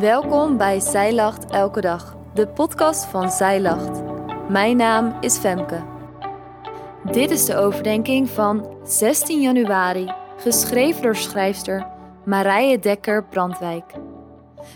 Welkom bij Zij Lacht Elke Dag, de podcast van Zij Lacht. Mijn naam is Femke. Dit is de overdenking van 16 januari, geschreven door schrijfster Marije Dekker Brandwijk.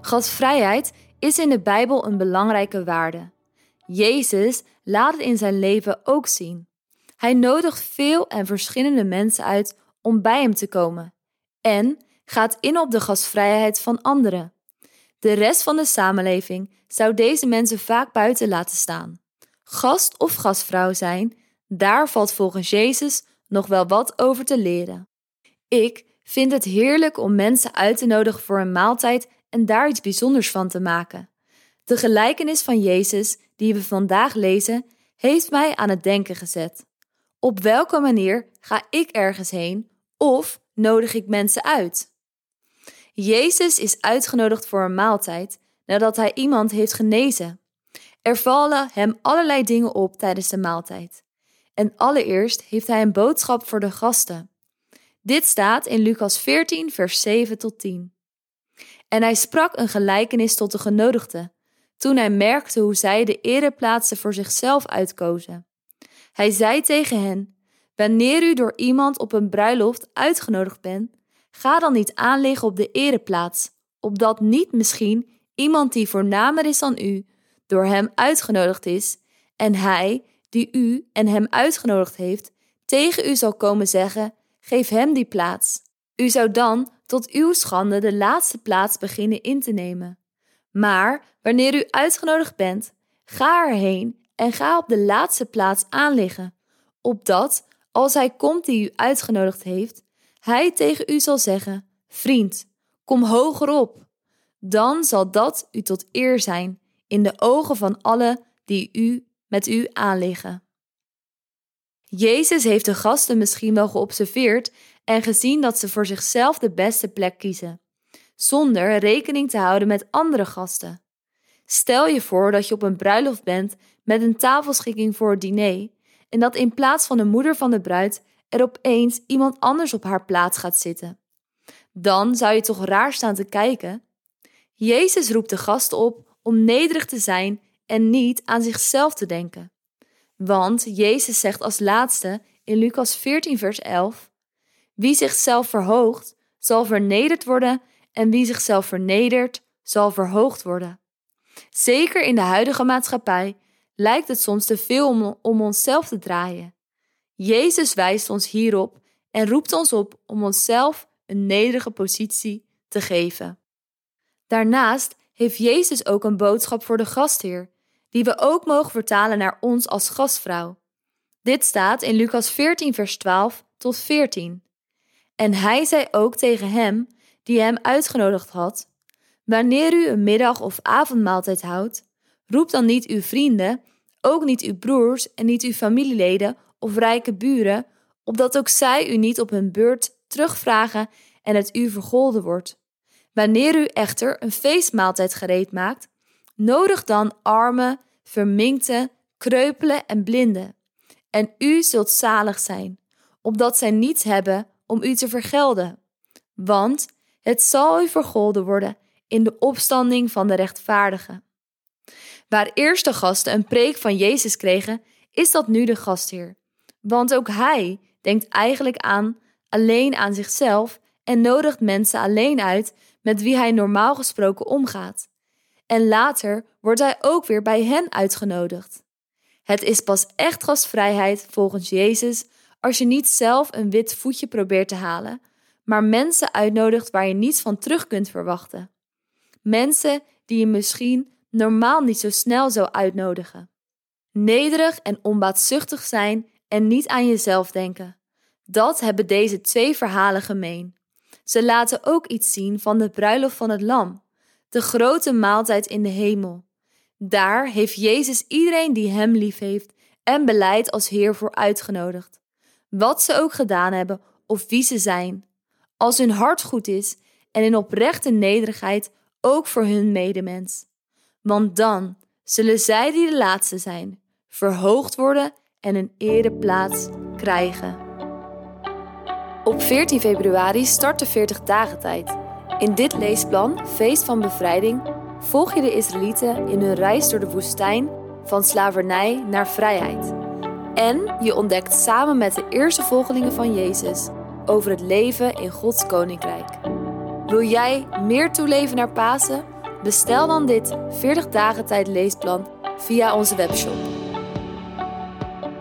Gastvrijheid is in de Bijbel een belangrijke waarde. Jezus laat het in zijn leven ook zien. Hij nodigt veel en verschillende mensen uit om bij hem te komen en gaat in op de gastvrijheid van anderen. De rest van de samenleving zou deze mensen vaak buiten laten staan. Gast of gastvrouw zijn, daar valt volgens Jezus nog wel wat over te leren. Ik vind het heerlijk om mensen uit te nodigen voor een maaltijd en daar iets bijzonders van te maken. De gelijkenis van Jezus, die we vandaag lezen, heeft mij aan het denken gezet. Op welke manier ga ik ergens heen of nodig ik mensen uit? Jezus is uitgenodigd voor een maaltijd nadat hij iemand heeft genezen. Er vallen hem allerlei dingen op tijdens de maaltijd. En allereerst heeft hij een boodschap voor de gasten. Dit staat in Lucas 14, vers 7 tot 10. En hij sprak een gelijkenis tot de genodigden, toen hij merkte hoe zij de ereplaatsen voor zichzelf uitkozen. Hij zei tegen hen: Wanneer u door iemand op een bruiloft uitgenodigd bent, Ga dan niet aanliggen op de ereplaats, opdat niet misschien iemand die voornamer is dan u, door hem uitgenodigd is, en hij, die u en hem uitgenodigd heeft, tegen u zal komen zeggen: Geef hem die plaats. U zou dan tot uw schande de laatste plaats beginnen in te nemen. Maar wanneer u uitgenodigd bent, ga erheen en ga op de laatste plaats aanliggen, opdat, als hij komt die u uitgenodigd heeft, hij tegen u zal zeggen: Vriend, kom hoger op. Dan zal dat u tot eer zijn in de ogen van allen die u met u aanliggen. Jezus heeft de gasten misschien wel geobserveerd en gezien dat ze voor zichzelf de beste plek kiezen, zonder rekening te houden met andere gasten. Stel je voor dat je op een bruiloft bent met een tafelschikking voor het diner en dat in plaats van de moeder van de bruid er opeens iemand anders op haar plaats gaat zitten. Dan zou je toch raar staan te kijken? Jezus roept de gasten op om nederig te zijn en niet aan zichzelf te denken. Want Jezus zegt als laatste in Lucas 14, vers 11: Wie zichzelf verhoogt, zal vernederd worden, en wie zichzelf vernedert, zal verhoogd worden. Zeker in de huidige maatschappij lijkt het soms te veel om, om onszelf te draaien. Jezus wijst ons hierop en roept ons op om onszelf een nederige positie te geven. Daarnaast heeft Jezus ook een boodschap voor de gastheer, die we ook mogen vertalen naar ons als gastvrouw. Dit staat in Lucas 14, vers 12 tot 14. En hij zei ook tegen hem, die hem uitgenodigd had: Wanneer u een middag- of avondmaaltijd houdt, roep dan niet uw vrienden, ook niet uw broers en niet uw familieleden of rijke buren, opdat ook zij u niet op hun beurt terugvragen en het u vergolden wordt. Wanneer u echter een feestmaaltijd gereed maakt, nodig dan armen, verminkte, kreupelen en blinden. En u zult zalig zijn, opdat zij niets hebben om u te vergelden. Want het zal u vergolden worden in de opstanding van de rechtvaardigen. Waar eerst de gasten een preek van Jezus kregen, is dat nu de gastheer. Want ook hij denkt eigenlijk aan alleen aan zichzelf en nodigt mensen alleen uit met wie hij normaal gesproken omgaat. En later wordt hij ook weer bij hen uitgenodigd. Het is pas echt gastvrijheid volgens Jezus als je niet zelf een wit voetje probeert te halen, maar mensen uitnodigt waar je niets van terug kunt verwachten. Mensen die je misschien normaal niet zo snel zou uitnodigen. Nederig en onbaatzuchtig zijn en niet aan jezelf denken. Dat hebben deze twee verhalen gemeen. Ze laten ook iets zien van de bruiloft van het Lam, de grote maaltijd in de hemel. Daar heeft Jezus iedereen die Hem lief heeft en beleid als Heer voor uitgenodigd. Wat ze ook gedaan hebben of wie ze zijn. Als hun hart goed is en in oprechte nederigheid ook voor hun medemens. Want dan zullen zij die de laatste zijn, verhoogd worden en een ereplaats krijgen. Op 14 februari start de 40 dagen tijd In dit leesplan, Feest van Bevrijding, volg je de Israëlieten in hun reis door de woestijn van slavernij naar vrijheid. En je ontdekt samen met de eerste volgelingen van Jezus over het leven in Gods koninkrijk. Wil jij meer toeleven naar Pasen? Bestel dan dit 40 dagen tijd leesplan via onze webshop.